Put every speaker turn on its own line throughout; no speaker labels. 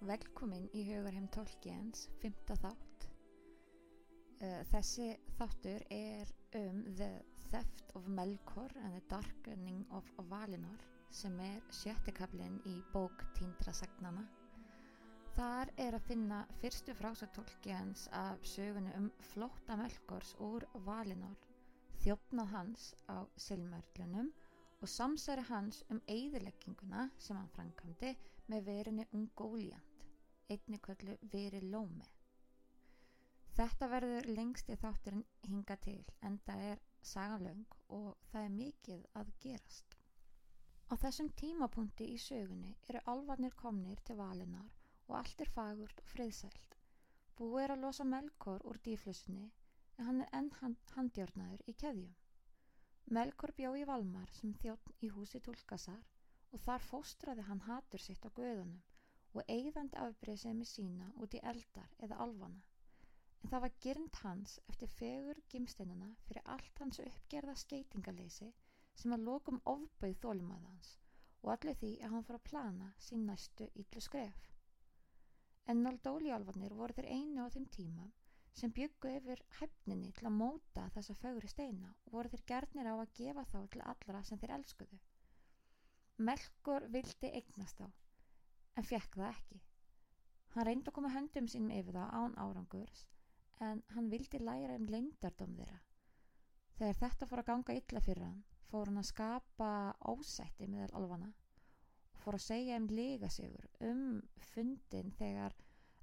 Velkomin í Hugarheim Tolkiens, fymta þátt. Uh, þessi þáttur er um The Theft of Melkor and the Darkening of Valinor sem er sjöttikablin í bók Tíndra sagnana. Þar er að finna fyrstu frásag Tolkiens af sögunu um flótta Melkors úr Valinor, þjófnað hans á Silmörlunum og samsæri hans um eigðilegginguna sem hann framkvæmdi með verinu Ungóliant einni köllu veri lómi. Þetta verður lengst í þátturinn hinga til en það er saganlaung og það er mikið að gerast. Á þessum tímapunkti í sögunni eru alvarnir komnir til valinar og allt er fagurt og friðsælt. Búið er að losa Melkor úr dýflussunni en hann er enn handjörnaður í keðjum. Melkor bjó í Valmar sem þjótt í húsi Tulkasar og þar fóstraði hann hatur sitt á göðunum og eigðandi afbreyðsemi sína út í eldar eða alvana. En það var gyrnd hans eftir fegur gimsteinuna fyrir allt hans uppgerða skeitingaleysi sem að lokum ofbauð þólumæðans og allir því að hann fór að plana sín næstu yllu skref. En Naldóliálvarnir voru þeir einu á þeim tíma sem byggu yfir hefninni til að móta þessa feguri steina og voru þeir gerðnir á að gefa þá til allra sem þeir elskuðu. Melkor vildi eignast á en fekk það ekki. Hann reyndi að koma höndum sínum yfir það án árangurs en hann vildi læra um leindardóm þeirra. Þegar þetta fór að ganga illa fyrir hann fór hann að skapa ósætti meðal alvana og fór að segja um lígasigur um fundin þegar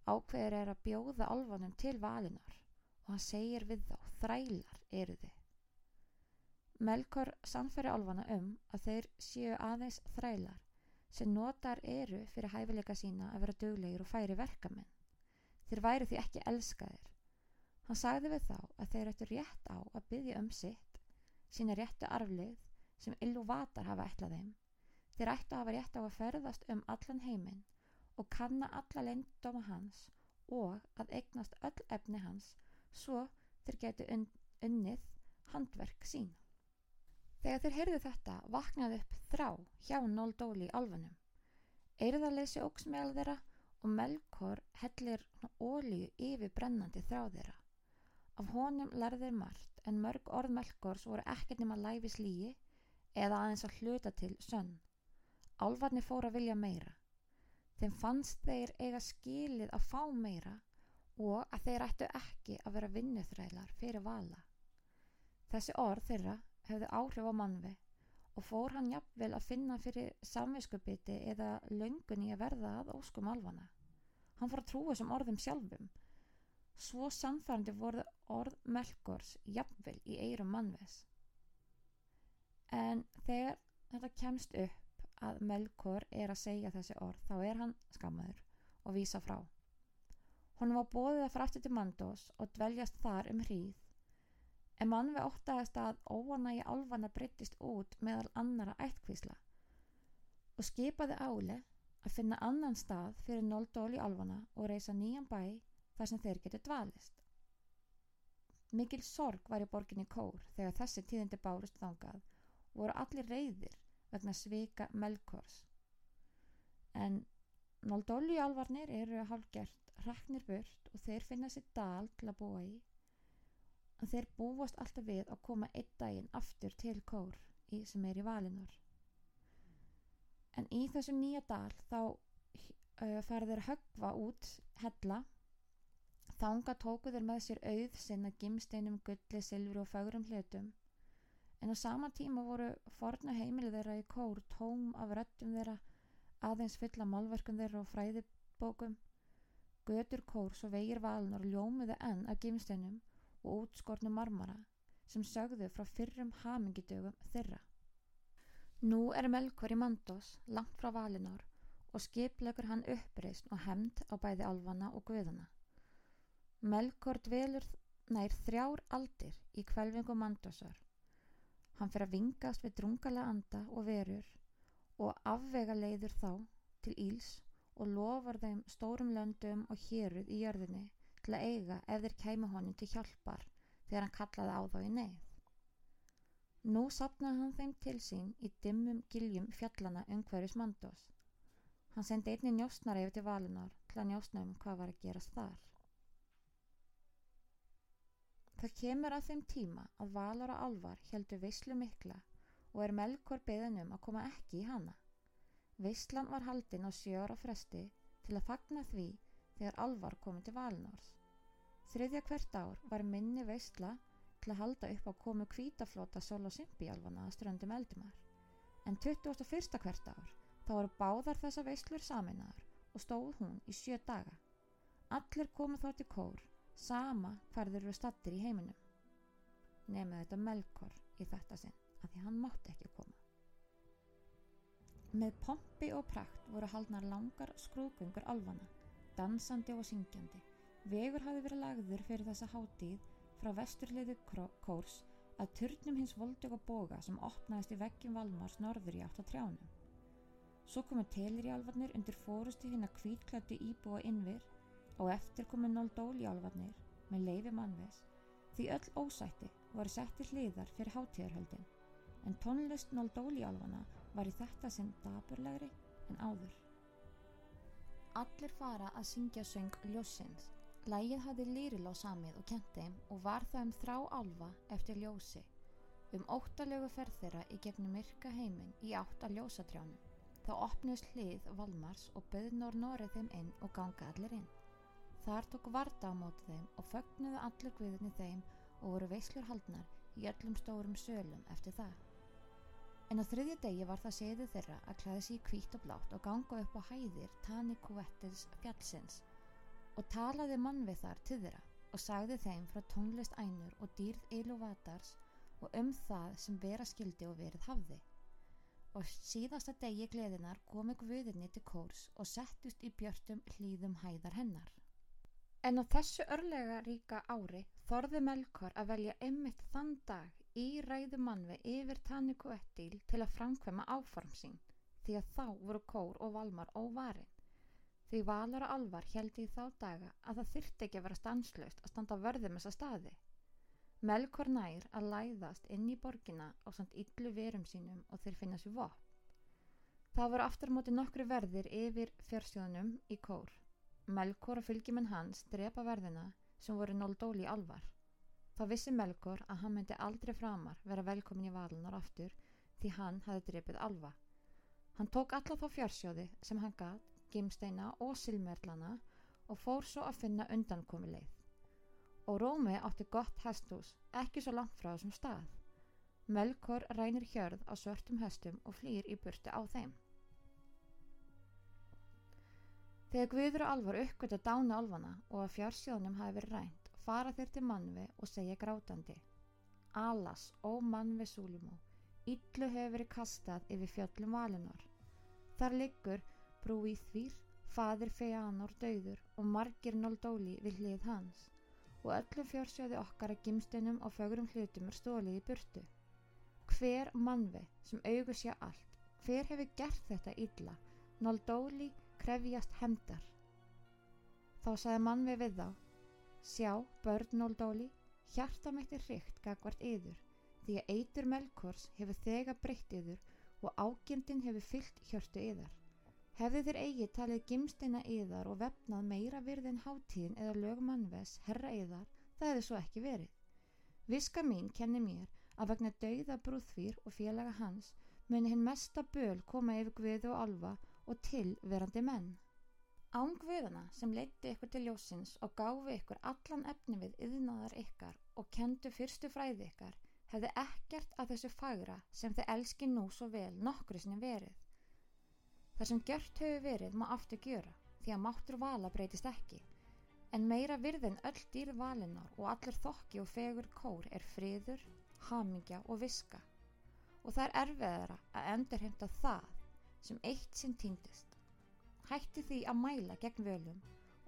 ákveður er að bjóða alvanum til valinar og hann segir við þá þrælar eru þið. Melkor samfæri alvana um að þeir séu aðeins þrælar sem notar eru fyrir hæfileika sína að vera döglegir og færi verkamenn. Þeir væri því ekki elskaðir. Hann sagði við þá að þeir ættu rétt á að byggja um sitt, sína réttu arflið sem illu vatar hafa ætlað þeim. Þeir ættu að hafa rétt á að ferðast um allan heiminn og kanna alla lendóma hans og að eignast öll efni hans svo þeir getu unnið handverk sín. Þegar þeir heyrðu þetta vaknaði upp þrá hjá Nóldóli í alfanum. Eirðarleysi ógs meðal þeirra og Melkor hellir ólíu yfir brennandi þrá þeirra. Af honum lærðir margt en mörg orð Melkors voru ekkert nema læfis lígi eða aðeins að hluta til sönn. Álvarni fór að vilja meira. Þeim fannst þeir eiga skilið að fá meira og að þeir ættu ekki að vera vinnuþrælar fyrir vala. Þessi orð þeirra hefði áhrif á mannvi og fór hann jafnvel að finna fyrir samviskubiti eða löngun í að verða að óskum alvana. Hann fór að trúa sem orðum sjálfum. Svo samfærandi voru orð Melkors jafnvel í eirum mannves. En þegar þetta kemst upp að Melkor er að segja þessi orð þá er hann skammaður og vísa frá. Hún var bóðið að aftur til Mandós og dveljast þar um hríð en mann við óttaðist að óanægi álvana breyttist út meðal annara ættkvísla og skipaði áli að finna annan stað fyrir nóldól í álvana og reysa nýjan bæ þar sem þeir getur dvalist. Mikil sorg var í borginni Kór þegar þessi tíðindi bárust þangað og voru allir reyðir vegna svika melkors. En nóldóli álvarnir eru hálfgert raknir burt og þeir finna sér dal til að búa í að þeir búast alltaf við að koma einn daginn aftur til kór í, sem er í valinor. En í þessum nýja dal þá uh, fara þeir högva út hella. Þánga tóku þeir með sér auð sinna gimsteinum, gulli, silfri og fagrum hlutum. En á sama tíma voru forna heimilið þeirra í kór tóm af röttum þeirra aðeins fulla málverkum þeirra og fræðibókum. Götur kór svo vegir valnor ljómiðu enn af gimsteinum og útskornu marmara sem sögðu frá fyrrum hamingidögum þeirra. Nú er Melkvar í Mandós langt frá Valinár og skiplegur hann uppreist og hemd á bæði alvana og guðana. Melkvar dvelur nær þrjár aldir í kvelvingu Mandósar. Hann fyrir að vingast við drungalega anda og verur og afvega leiður þá til Íls og lofar þeim stórum löndum og héruð í jörðinni til að eiga ef þeir kæmu honum til hjálpar þegar hann kallaði á þá í neyð. Nú sapnaði hann þeim til sín í dimmum giljum fjallana umhverjus mandós. Hann sendi einni njósnari yfir til Valinar til að njósna um hvað var að gerast þar. Það kemur að þeim tíma að Valar og Alvar heldur veislu mikla og er Melkor beðin um að koma ekki í hana. Veislan var haldinn á sjóra fresti til að fagna því þegar Alvar komið til Valinors. Þriðja hvert ár var minni veisla til að halda upp á komu kvítaflota Sol og Simpi-alvana að ströndum eldumar. En 21. hvert ár þá voru báðar þessa veislur saminnaðar og stóð hún í sjö daga. Allir komu þá til kór sama þeir eru stattir í heiminum nefnum þetta Melkor í þetta sinn að því hann mátti ekki koma með pompi og prakt voru haldnar langar skrúðgöngur alvana dansandi og syngjandi vegur hafi verið lagður fyrir þessa hátíð frá vesturliðu kórs að turnum hins voldöga boga sem opnaðist í veggjum Valmars norður í átt á trjánum svo komu telir í alvarnir undir fórustu hinn að kvítklættu íbúa innvir og eftir komu Noldóli-álvarnir með leiði mannves því öll ósætti voru setti hliðar fyrir hátíðarhöldin en tónlist Noldóli-álvana var í þetta sinn daburlegri en áður. Allir fara að syngja söng ljósins. Lægið hafði Lýriló samið og kent þeim og var það um þrá álva eftir ljósi um óttalögu ferð þeirra í gegnum myrka heiminn í átt að ljósatrjánum. Þá opnust hlið Valmars og böðnur norið þeim inn og ganga allir inn. Þar tók varta á móti þeim og fögnuðu allir guðinni þeim og voru veislur haldnar í öllum stórum sölum eftir það. En á þriðja degi var það séðu þeirra að klæða sér í kvít og blátt og ganga upp á hæðir Tani Kuvettis fjallsins og talaði mann við þar til þeirra og sagði þeim frá tónlist ænur og dýrð Eiluvatars og um það sem vera skildi og verið hafði. Og síðasta degi gleðinar komi guðinni til kórs og settust í björtum hlýðum hæðar hennar. En á þessu örlega ríka ári þorði Melkor að velja ymmit þann dag í ræðu mannvi yfir Tanniku Ettil til að framkvema áform sín því að þá voru Kór og Valmar óvarin. Því Valar og Alvar held í þá daga að það þyrtti ekki að vera stanslöst að standa vörðum þessa staði. Melkor nær að læðast inn í borgina á samt yllu verum sínum og þeir finna sér vopn. Það voru aftur móti nokkru verðir yfir fjörsjónum í Kór. Melkor og fylgjumenn hans drepa verðina sem voru Noldóli alvar. Þá vissi Melkor að hann myndi aldrei framar vera velkomin í valunar aftur því hann hafi drepið alva. Hann tók alla þá fjársjóði sem hann gatt, gimsteina og silmerlana og fór svo að finna undankomi leið. Og Rómi átti gott hestús, ekki svo langt frá þessum stað. Melkor rænir hjörð á svörtum hestum og flýr í burti á þeim. Þegar Guður og Alvar uppgötta dánu alvana og að fjársjónum hafi verið rænt, fara þeir til mannvi og segja grátandi. Alas, ó mannvi Súlimó, yllu hefur verið kastað yfir fjöllum valinor. Þar liggur brúið þvír, fadir Feanor döður og margir Noldóli við hlið hans og öllum fjársjóði okkar að gimstunum og fögurum hlutum er stólið í burtu. Hver mannvi sem augur sé allt, hver hefur gert þetta illa, Noldóli krefjast hemdar. Þá sagði mann við þá, sjá, börn Nóldóli, hjarta mitt er hrygt gagvart yður, því að eitur melkors hefur þega breytt yður og ágjendin hefur fyllt hjörtu yðar. Hefðu þér eigi talið gimsteina yðar og vefnað meira virðin hátíðin eða lögmannves, herra yðar, það hefði svo ekki verið. Viska mín kenni mér að vegna dauða brúðfýr og félaga hans muni hinn mesta böl koma yfir guðu og alfa og tilverandi menn. Ángvöðana sem leiti ykkur til ljósins og gáfi ykkur allan efni við yðnaðar ykkar og kendu fyrstu fræði ykkar hefði ekkert að þessu fagra sem þið elski nú svo vel nokkru sinni verið. Það sem gjört hefur verið má aftur gjöra því að máttur vala breytist ekki en meira virðin öll dýr valinar og allur þokki og fegur kór er friður, hamingja og viska og það er erfiðara að endurheimta það sem eitt sinn týndist. Hætti því að mæla gegn völum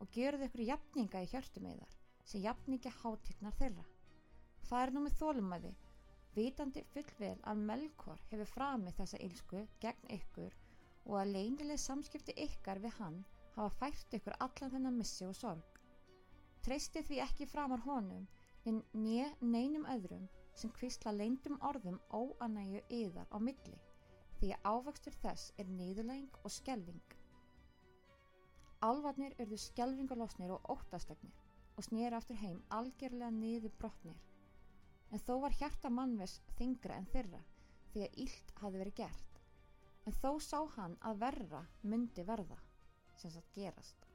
og gerðu ykkur jafninga í hjörtum eðar sem jafninga hátirnar þeirra. Það er nú með þólumæði, vitandi fullvel að Melkor hefur framið þessa ílsku gegn ykkur og að leynileg samskipti ykkar við hann hafa fært ykkur allan þennan missi og sorg. Treysti því ekki framar honum en nýja neinum öðrum sem kvistla leindum orðum óanægu yðar á milli því að ávakstur þess er niðurlæging og skelving. Alvarnir urðu skjelvingalosnir og óttastegnir og snýri aftur heim algjörlega niður brotnir. En þó var hjarta mannves þingra en þeirra því að ílt hafi verið gert. En þó sá hann að verra myndi verða, sem satt gerast.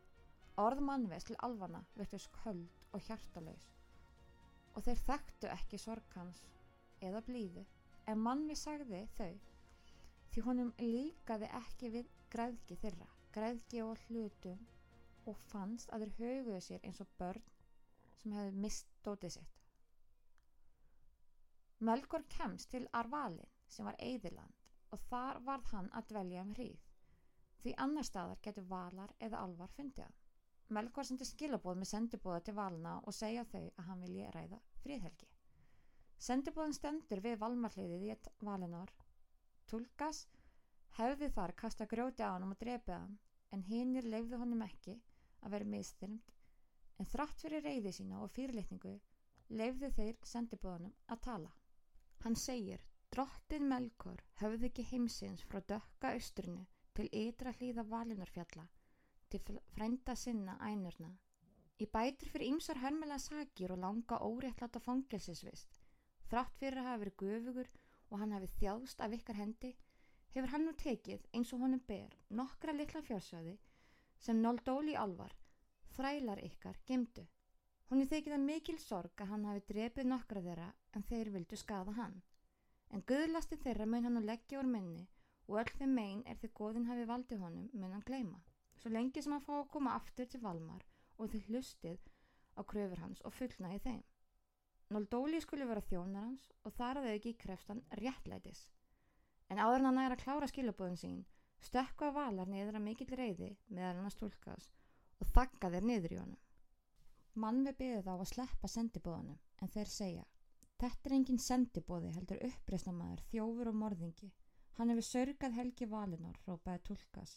Orð mannves til alvana virtust köld og hjartalauðs og þeir þekktu ekki sorgans eða blíðu en mannvi sagði þau því honum líkaði ekki við græðki þeirra, græðki og hlutum og fannst að þeir höguðu sér eins og börn sem hefði mist dótið sitt. Melgor kemst til Arvalin sem var Eðiland og þar varð hann að dvelja um hríð því annar staðar getur valar eða alvar fundið hann. Melgor sendi skilabóð með sendibóða til valna og segja þau að hann vilji ræða fríðhelgi. Sendibóðin stendur við valmarliðið í ett valinor. Tulkas hefði þar kasta grjóti á hann og drefið hann en hinnir leifðu honum ekki að vera miðstyrmt en þrátt fyrir reyði sína og fyrirlitningu leifðu þeir sendibóðanum að tala. Hann segir, drottin Melkor höfði ekki heimsins frá dökka austrinu til ytra hlýða valinorfjalla til frænda sinna ænurna. Í bætur fyrir ýmsar hörmulega sakir og langa óréttlata fangelsisvist, þrátt fyrir að hafa verið gufugur og hann hafi þjáðst af ykkar hendi, hefur hann nú tekið eins og honum ber nokkra litla fjársöði sem Noldóli Alvar, þrælar ykkar, gemdu. Hún er þykið að mikil sorg að hann hafi drefið nokkra þeirra en þeir vildu skada hann. En guðlasti þeirra mun hann að leggja úr minni og öll þeim megin er þegar góðin hafi valdið honum mun hann gleima. Svo lengi sem hann fá að koma aftur til Valmar og þið hlustið á kröfur hans og fullna í þeim. Noldóli skulle vera þjónar hans og þar að þau ekki krefstan réttlætis. En áður en hann er að klára skilabóðin sín, stökka valar niður að mikill reyði meðan hann að stúlkaðs og þakka þeir niður í honum. Mann við byggði þá að sleppa sendibóðanum en þeir segja Þetta er engin sendibóði heldur uppreysnamaður, þjófur og morðingi. Hann hefur sörgað helgi valinor, rópaði tólkas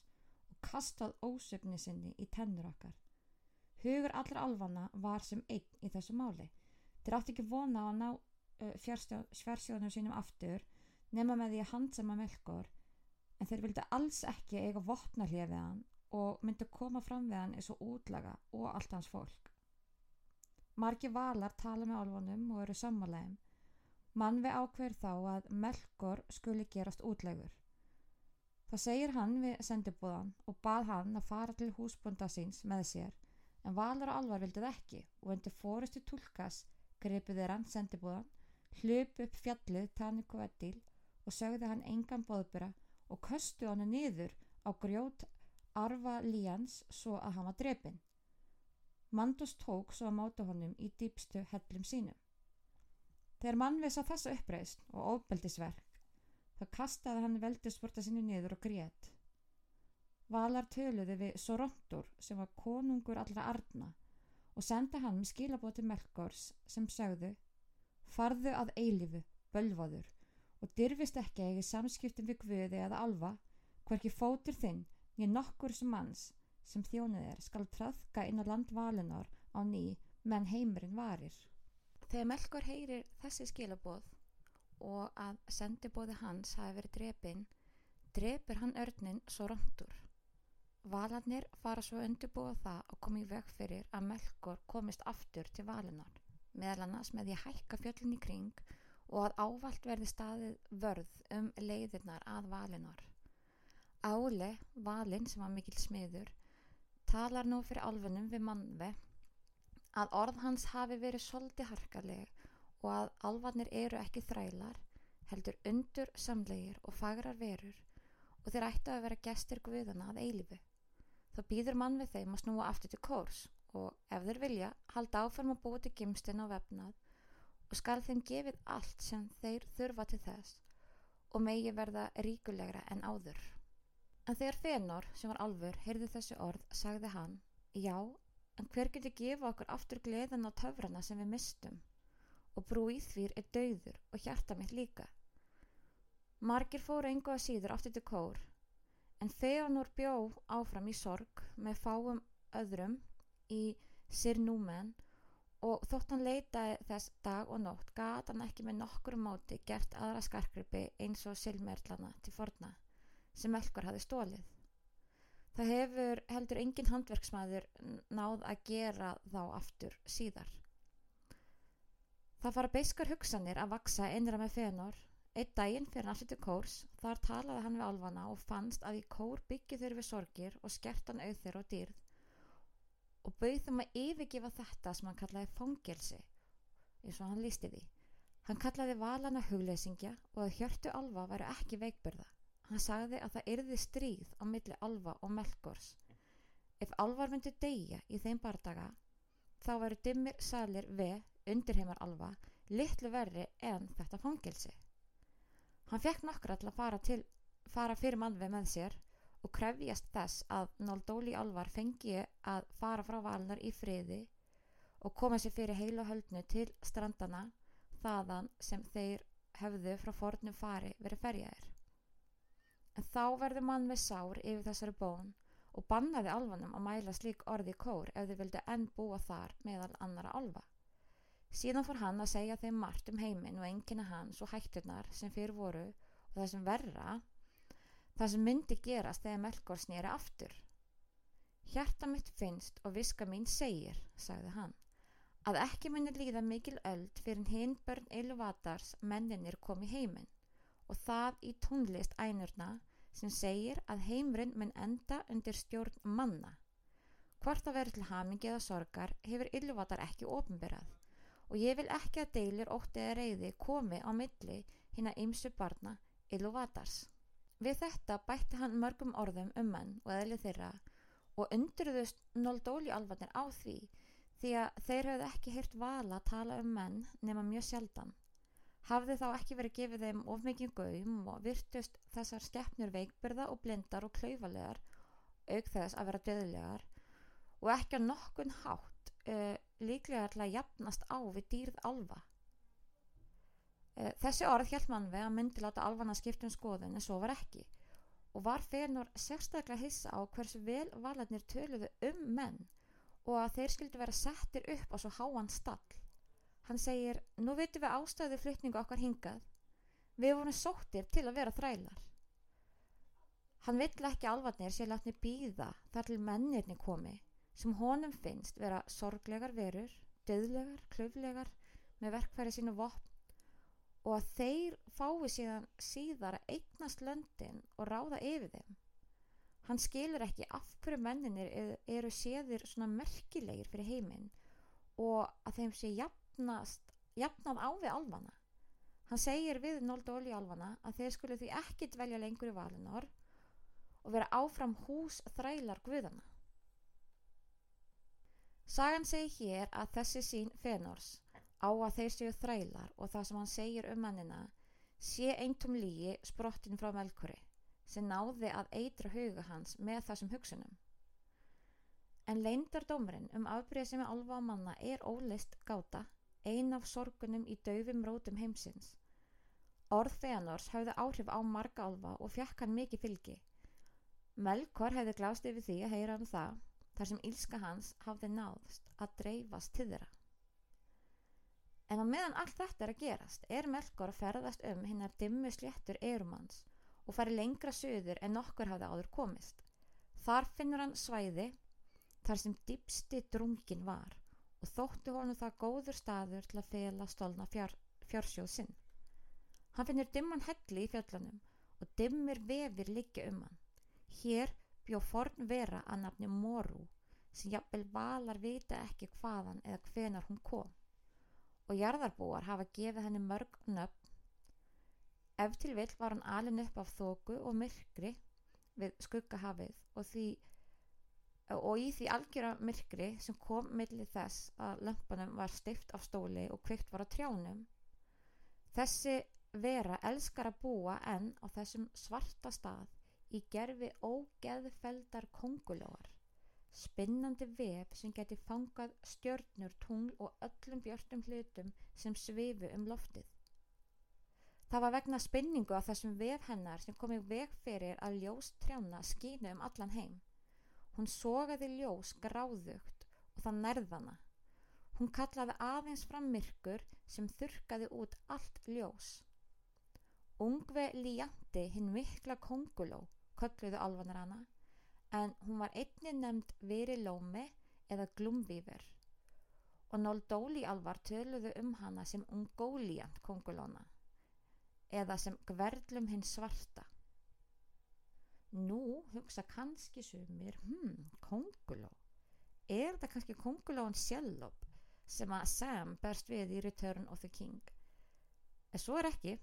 og kastað ósöfni sinni í tennur okkar. Hugur allra alvana var sem einn í þessu máli. Þeir átti ekki vona á að ná uh, sversjóðunum sínum aftur nema með því að handsama melkor en þeir vildi alls ekki eiga vopnarlið við hann og myndi koma fram við hann eins og útlaga og allt hans fólk. Margi valar tala með alvonum og eru sammálegum. Mann við ákveður þá að melkor skuli gerast útlegur. Það segir hann við sendibúðan og bað hann að fara til húsbunda síns með sér en Valur og Alvar vildið ekki og undir fórustu tólkas greipið þeir hann sendibúðan, hljöp upp fjallið Tanniku Edil og sögði hann engan bóðbura og köstu hann niður á grjót arfa líjans svo að hann var drepin. Mandus tók svo að máta honum í dýpstu hellum sínum. Þegar mannveis á þessa uppreist og óbeldisverk þá kastaði hann veldisvorta sinni niður og grét. Valar töluði við Sorontur sem var konungur allra arna og senda hann skilabóti Melkors sem sagðu Farðu að eilifu, bölvaður og dyrfist ekki eigi samskiptum við Guði eða alfa hverki fótur þinn nýja nokkur sem manns sem þjónið er skal tröðka inn á landvalunar á ný menn heimurinn varir. Þegar Melkor heyrir þessi skilabóð og að sendibóði hans hafi verið drepinn, drepur hann örnin Sorontur. Valarnir fara svo undirbúa það og koma í veg fyrir að Melkor komist aftur til valinar, meðal annars með því að hækka fjöllin í kring og að ávalt verði staðið vörð um leiðirnar að valinar. Ále, valin sem var mikil smiður, talar nú fyrir alfunum við mannve að orð hans hafi verið soldi harkaleg og að alvarnir eru ekki þrælar, heldur undur samlegir og fagrar verur og þeir ættu að vera gestir guðana að eilifu þá býður mann við þeim að snúa aftur til kórs og ef þeir vilja halda áfram að búa til gimstinn á vefnað og skal þeim gefið allt sem þeir þurfa til þess og megi verða ríkulegra en áður. En þegar Fenor, sem var alfur, heyrði þessi orð, sagði hann, já, en hver getur gefa okkur aftur gleðan á töfrana sem við mistum? Og brú í þvír er dauður og hjarta mitt líka. Margir fóru engu að síður aftur til kór, En Þeonor bjó áfram í sorg með fáum öðrum í Sirnúmen og þótt hann leitaði þess dag og nótt gata hann ekki með nokkur móti gert aðra skarkrippi eins og silmerlana til forna sem Melkor hafi stólið. Það hefur heldur engin handverksmaður náð að gera þá aftur síðar. Það fara beiskar hugsanir að vaksa einra með fenor. Eitt daginn fyrir aftur til kórs, þar talaði hann við alvana og fannst að í kór byggju þeir við sorgir og skertan auðir og dýrð og bauð þeim að yfirgefa þetta sem hann kallaði fangelsi, eins og hann lísti því. Hann kallaði valana hugleysingja og að hjörtu alfa væru ekki veikburða. Hann sagði að það yrði stríð á milli alfa og melkors. Ef alvar myndi deyja í þeim bardaga, þá væru dimmir salir við, undirheimar alfa, litlu verri en þetta fangilsi. Hann fekk nokkra til að fara, til, fara fyrir mannveg með sér og krefjast þess að Náldóli alvar fengi að fara frá valnar í friði og koma sér fyrir heila höldnu til strandana þaðan sem þeir hefðu frá fornum fari verið ferjaðir en þá verður mann með sár yfir þessari bón og bannaði alfanum að mæla slík orði í kór ef þau vildi enn búa þar meðal annara alfa. Síðan fór hann að segja þeim margt um heiminn og engina hans og hætturnar sem fyrir voru og það sem verra, það sem myndi gerast þegar Melkor snýri aftur. Hjarta mitt finnst og viska mín segir, sagði hann, að ekki myndi líða mikil öld fyrir hinn börn Ilvatars menninir kom í heiminn og það í tónlist ænurna sem segir að heimurinn mun enda undir stjórn manna. Hvort að vera til hamingi eða sorgar hefur ylluvatar ekki ofinberað og ég vil ekki að deilir ótti eða reyði komi á milli hinn að ymsu barna ylluvatars. Við þetta bætti hann mörgum orðum um menn og eðli þeirra og undurðust nóldóli alvarnir á því því að þeir höfðu ekki heyrt vala að tala um menn nema mjög sjaldan hafði þá ekki verið gefið þeim of mikið gauðum og virtust þessar skeppnur veikbyrða og blindar og klauðalegar auk þess að vera döðlegar og ekki að nokkun hátt uh, líklega að jafnast á við dýrð alfa. Uh, þessi orð hjælt mann við að myndi láta alfana skiptum skoðun en svo var ekki og var fenur sérstaklega hissa á hversu vel valarnir töluðu um menn og að þeir skildi vera settir upp á svo háan stall Hann segir, nú veitum við ástæðu flytningu okkar hingað. Við vorum sóttir til að vera þrælar. Hann vill ekki alvarnir sér látni býða þar til mennirni komi sem honum finnst vera sorglegar verur, döðlegar, klöflegar með verkfæri sínu vopn og að þeir fái síðan síðar að eignast löndin og ráða yfir þeim. Hann skilur ekki af hverju menninir eru séðir svona merkilegir fyrir heiminn og að þeim sé jafn jafnast, jafnað á við alvana. Hann segir við Nóldu Óli alvana að þeir skulle því ekki dvelja lengur í valinor og vera áfram hús þrælar guðana. Sagan segir hér að þessi sín fenors á að þeir séu þrælar og það sem hann segir um mannina sé eintum lígi sprottin frá melkuri sem náði að eitra huga hans með þessum hugsunum. En leindardómurinn um afbríða sem alfa á manna er ólist gáta ein af sorgunum í daufum rótum heimsins. Orð Feanors hafði áhrif á marga alfa og fjekk hann mikið fylgi. Melkor hefði glást yfir því að heyra um það þar sem ílska hans hafði náðst að dreifast til þeirra. En á meðan allt þetta er að gerast er Melkor að ferðast um hinnar dimmu sléttur erumanns og fari lengra söður en nokkur hafði áður komist. Þar finnur hann svæði þar sem dýpsti drungin var og þóttu honum það góður staður til að fela stólna fjár, fjársjóð sinn. Hann finnir dimman helli í fjallanum og dimmir vefir liggja um hann. Hér bjó forn vera að nafni Moru sem jafnvel valar vita ekki hvaðan eða hvenar hún kom og jarðarbúar hafa gefið henni mörg nöfn. Ef til vill var hann alin upp af þóku og myrkri við skuggahafið og því og í því algjöra myrkri sem kom millir þess að lömpunum var stift af stóli og kvikt var á trjánum. Þessi vera elskar að búa enn á þessum svarta stað í gerfi ógeðfeldar kongulóar spinnandi vef sem geti fangað stjörnur, tungl og öllum björnum hlutum sem svifu um loftið. Það var vegna spinningu af þessum vef hennar sem kom í veg fyrir að ljós trjána skínu um allan heim Hún sogaði ljós gráðugt og það nærðana. Hún kallaði aðeins fram myrkur sem þurkaði út allt ljós. Ungve líjandi hinn mikla konguló, kölluðu alvanar hana, en hún var einnig nefnd Virilómi eða Glumvíver og Noldóli alvar töluðu um hana sem Ungóliant kongulóna eða sem Gverlum hinn svarta. Nú hugsa kannski sumir, hmm, konguló, er þetta kannski kongulóan sjálf sem að Sam berst við í Return of the King? En svo er ekki,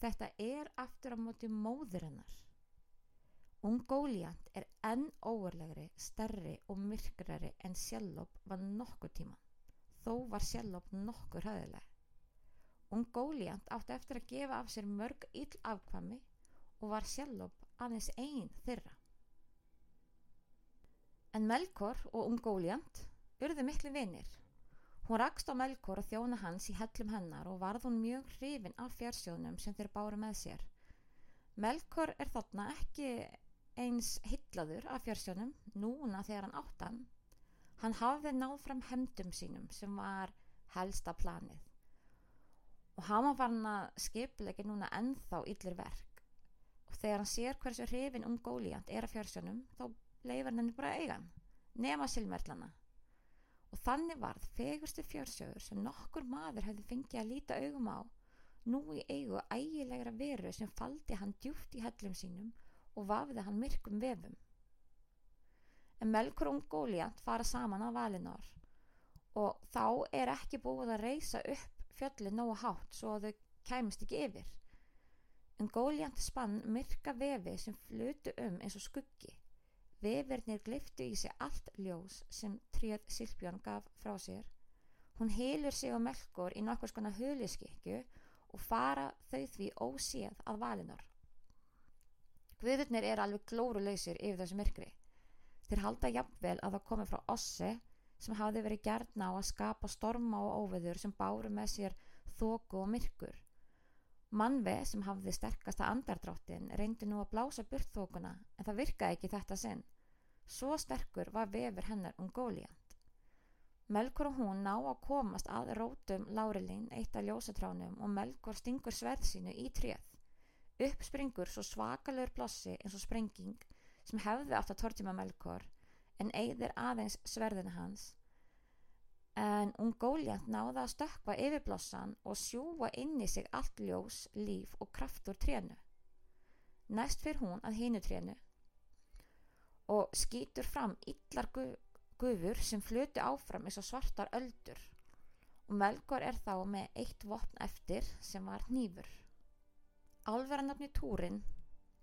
þetta er aftur á móti móður hennar. Ungóliant er enn óverlegri, stærri og myrkrari en sjálf var nokkur tíma. Þó var sjálf nokkur höðileg. Ungóliant átti eftir að gefa af sér mörg ill afkvami og var sjálf aðeins einn þeirra. En Melkor og Ungóliant urðu miklu vinir. Hún rakst á Melkor og þjóna hans í hellum hennar og varð hún mjög hrifin af fjársjónum sem þeir báru með sér. Melkor er þarna ekki eins hillaður af fjársjónum núna þegar hann áttan. Hann hafði náð fram hemdum sínum sem var helsta planið. Og hann var hann að skipleiki núna ennþá yllir verk. Og þegar hann sér hversu hrifin um Góliant er af fjársjónum þá leifar henni bara eigan, nema silmerlana. Og þannig varð fegurstu fjársjóður sem nokkur maður hefði fengið að líta augum á nú í eigu ægilegra veru sem faldi hann djúft í hellum sínum og vafði hann myrkum vefum. En Melkur og Góliant fara saman á Valinor og þá er ekki búið að reysa upp fjöllin nógu hátt svo að þau kæmist ekki yfir. En Góliant spann myrka vefi sem flutu um eins og skuggi. Vefirnir gliftu í sig allt ljós sem tríð Silbjörn gaf frá sér. Hún heilur sig á Melkor í nokkur skona huliskikju og fara þau því óséð að Valinor. Guðurnir er alveg glóruleysir yfir þessu myrkri. Þeir halda jafnvel að það komi frá Ossi sem hafði verið gerðna á að skapa storma og óveður sem báru með sér þóku og myrkur. Manve sem hafði sterkasta andardráttin reyndi nú að blása burt þókuna en það virkaði ekki þetta sinn. Svo sterkur var vefur hennar um góliant. Melkor og hún ná að komast að rótum Lárilín eitt af ljósatránum og Melkor stingur sverð sínu í tréð. Upp springur svo svakalur blossi eins og sprenging sem hefði átt að tortíma Melkor en eigðir aðeins sverðinu hans en Ungóliant náða að stökka yfir blossan og sjúa inn í sig allt ljós, líf og kraft úr trénu. Næst fyrir hún að hínu trénu og skýtur fram illar gu gufur sem fluti áfram eins og svartar öldur og Melkor er þá með eitt vopn eftir sem var hnífur. Álverðanafni Túrin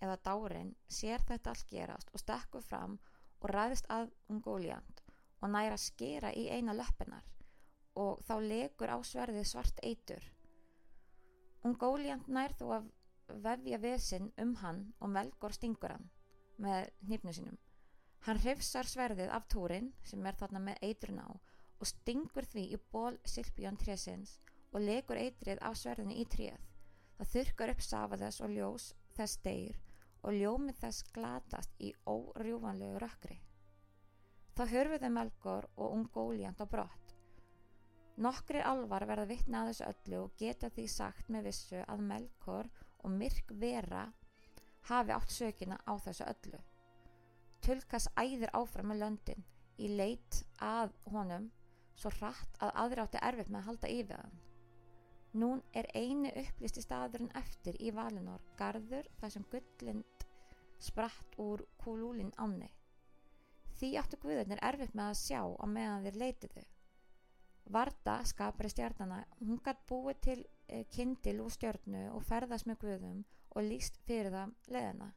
eða Dárin sér þetta allt gerast og stekkur fram og ræðist að Ungóliant og næra skera í eina löppinar og þá legur á sverðið svart eitur. Ungóliant nær þó að vefja vesinn um hann og Melkor stingur hann með nýpnu sínum. Hann hrifsar sverðið af túrin sem er þarna með eitrun á og stingur því í ból Silbjörn trésins og legur eitrið af sverðinu í tréð. Það þurkar upp safa þess og ljós þess deyr og ljómið þess glatast í órjúvanlegu rökkri. Þá hörfuðu Melkor og Ungóliant á brott. Nokkri alvar verða vittna að þessu öllu og geta því sagt með vissu að Melkor og Myrk Vera hafi átt sökina á þessu öllu. Tulkas æðir áfram með löndin í leit að honum svo hratt að aðri átti erfitt með að halda yfir hann. Nún er eini upplýsti staðurinn eftir í Valinor garður þar sem gullind spratt úr kúlúlin ánni. Því áttu guðurnir erfitt með að sjá á meðan þeir leitiðu. Varda, skapari stjarnana, hún gætt búið til e, kindil úr stjörnu og ferðast með guðum og líst fyrir það leðina.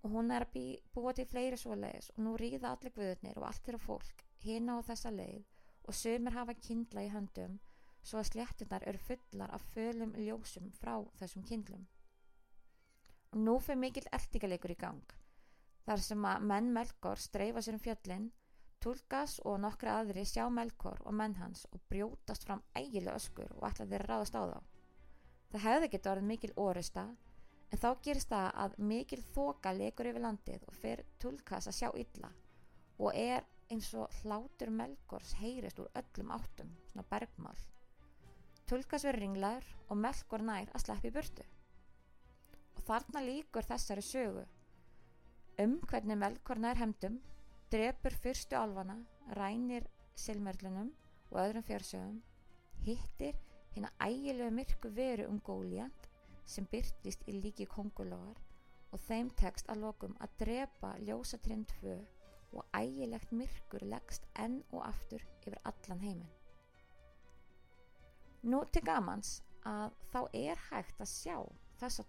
Og hún er að búið til fleiri svoleiðis og nú ríða allir guðurnir og allt þeirra fólk hina á þessa leið og sömur hafa kindla í höndum svo að sléttunar eru fullar af fölum ljósum frá þessum kindlum. Og nú fyrir mikil eltingalegur í gang. Þar sem að menn Melkor streifa sér um fjöllin, Tulkas og nokkra aðri sjá Melkor og menn hans og brjótast fram ægilega öskur og ætla þeirra ráðast á þá. Það hefði gett orðið mikil orusta en þá gerist það að mikil þoka lekur yfir landið og fer Tulkas að sjá illa og er eins og hlátur Melkors heyrist úr öllum áttum, svona bergmál. Tulkas verður ringlaður og Melkor nær að sleppi burtu. Og þarna líkur þessari sögu um hvernig Melkor nær hemdum, drepur fyrstu alvana, rænir silmerlunum og öðrum fjársögum, hittir hérna ægilegu myrku veru um Góliand sem byrtist í líki kongulógar og þeim tekst að lokum að drepa ljósatrinn tvö og ægilegt myrkur leggst enn og aftur yfir allan heiminn. Nú til gamans að þá er hægt að sjá þessa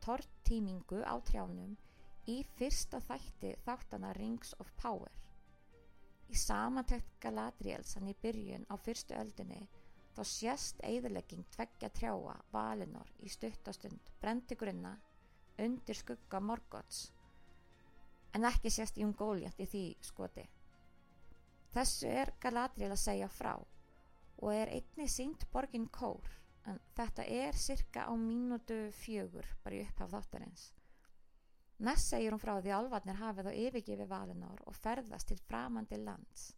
tortímingu á trjánum í fyrsta þætti þáttana Rings of Power. Í samantækt Galadrielsan í byrjun á fyrstu öldinni þá sést eðilegging tveggja trjáa Valinor í stuttastund brendi grunna undir skugga Morgoths en ekki sést Jón Góljant í því skoti. Þessu er Galadriel að segja frá og er einni sínt borgin Kór en þetta er cirka á mínútu fjögur bara í upphaf þáttarins. Næst segir hún frá því alvarnir hafið á yfirgefi Valinor og ferðast til framandi lands,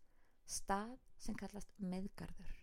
stað sem kallast Miðgarður.